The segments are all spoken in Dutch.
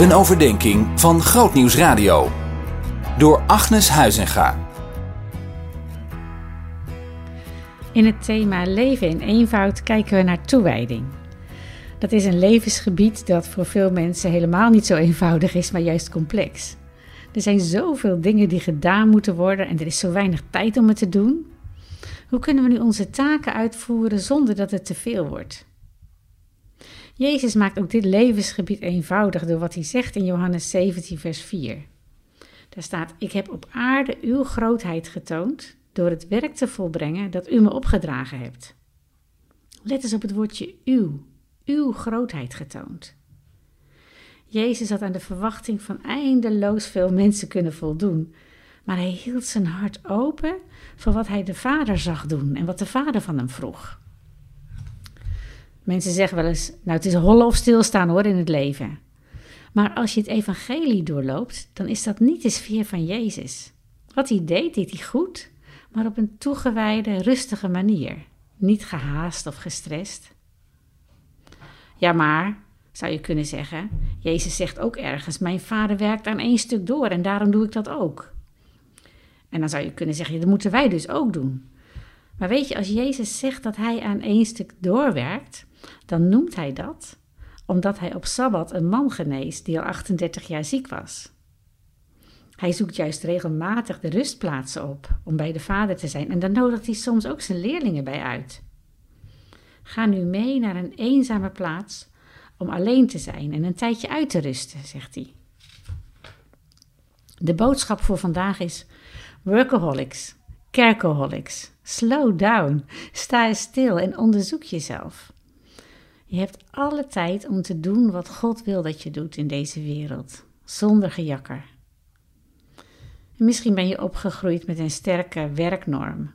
Een overdenking van Grootnieuws Radio. Door Agnes Huizinga. In het thema Leven in eenvoud kijken we naar toewijding. Dat is een levensgebied dat voor veel mensen helemaal niet zo eenvoudig is, maar juist complex. Er zijn zoveel dingen die gedaan moeten worden en er is zo weinig tijd om het te doen. Hoe kunnen we nu onze taken uitvoeren zonder dat het te veel wordt? Jezus maakt ook dit levensgebied eenvoudig door wat hij zegt in Johannes 17, vers 4. Daar staat: Ik heb op aarde uw grootheid getoond door het werk te volbrengen dat u me opgedragen hebt. Let eens op het woordje uw, uw grootheid getoond. Jezus had aan de verwachting van eindeloos veel mensen kunnen voldoen, maar hij hield zijn hart open voor wat hij de Vader zag doen en wat de Vader van hem vroeg. Mensen zeggen wel eens, nou het is hollen of stilstaan hoor in het leven. Maar als je het evangelie doorloopt, dan is dat niet de sfeer van Jezus. Wat hij deed, deed hij goed, maar op een toegewijde, rustige manier. Niet gehaast of gestrest. Ja, maar, zou je kunnen zeggen, Jezus zegt ook ergens, mijn vader werkt aan één stuk door en daarom doe ik dat ook. En dan zou je kunnen zeggen, dat moeten wij dus ook doen. Maar weet je, als Jezus zegt dat hij aan één stuk doorwerkt, dan noemt hij dat omdat hij op Sabbat een man geneest die al 38 jaar ziek was. Hij zoekt juist regelmatig de rustplaatsen op om bij de Vader te zijn en dan nodigt hij soms ook zijn leerlingen bij uit. Ga nu mee naar een eenzame plaats om alleen te zijn en een tijdje uit te rusten, zegt hij. De boodschap voor vandaag is: workaholics, kerkaholics, slow down, sta stil en onderzoek jezelf. Je hebt alle tijd om te doen wat God wil dat je doet in deze wereld, zonder gejakker. misschien ben je opgegroeid met een sterke werknorm.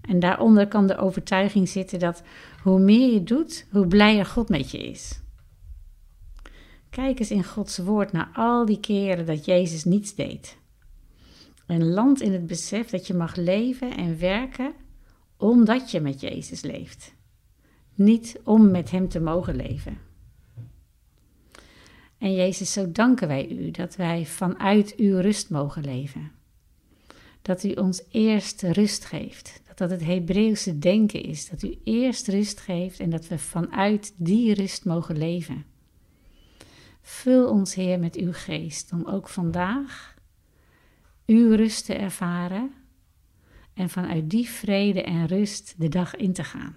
En daaronder kan de overtuiging zitten dat hoe meer je doet, hoe blijer God met je is. Kijk eens in Gods woord naar al die keren dat Jezus niets deed. En land in het besef dat je mag leven en werken omdat je met Jezus leeft niet om met Hem te mogen leven. En Jezus, zo danken wij U dat wij vanuit Uw rust mogen leven. Dat U ons eerst rust geeft. Dat dat het Hebreeuwse denken is. Dat U eerst rust geeft en dat we vanuit die rust mogen leven. Vul ons, Heer, met Uw geest om ook vandaag Uw rust te ervaren en vanuit die vrede en rust de dag in te gaan.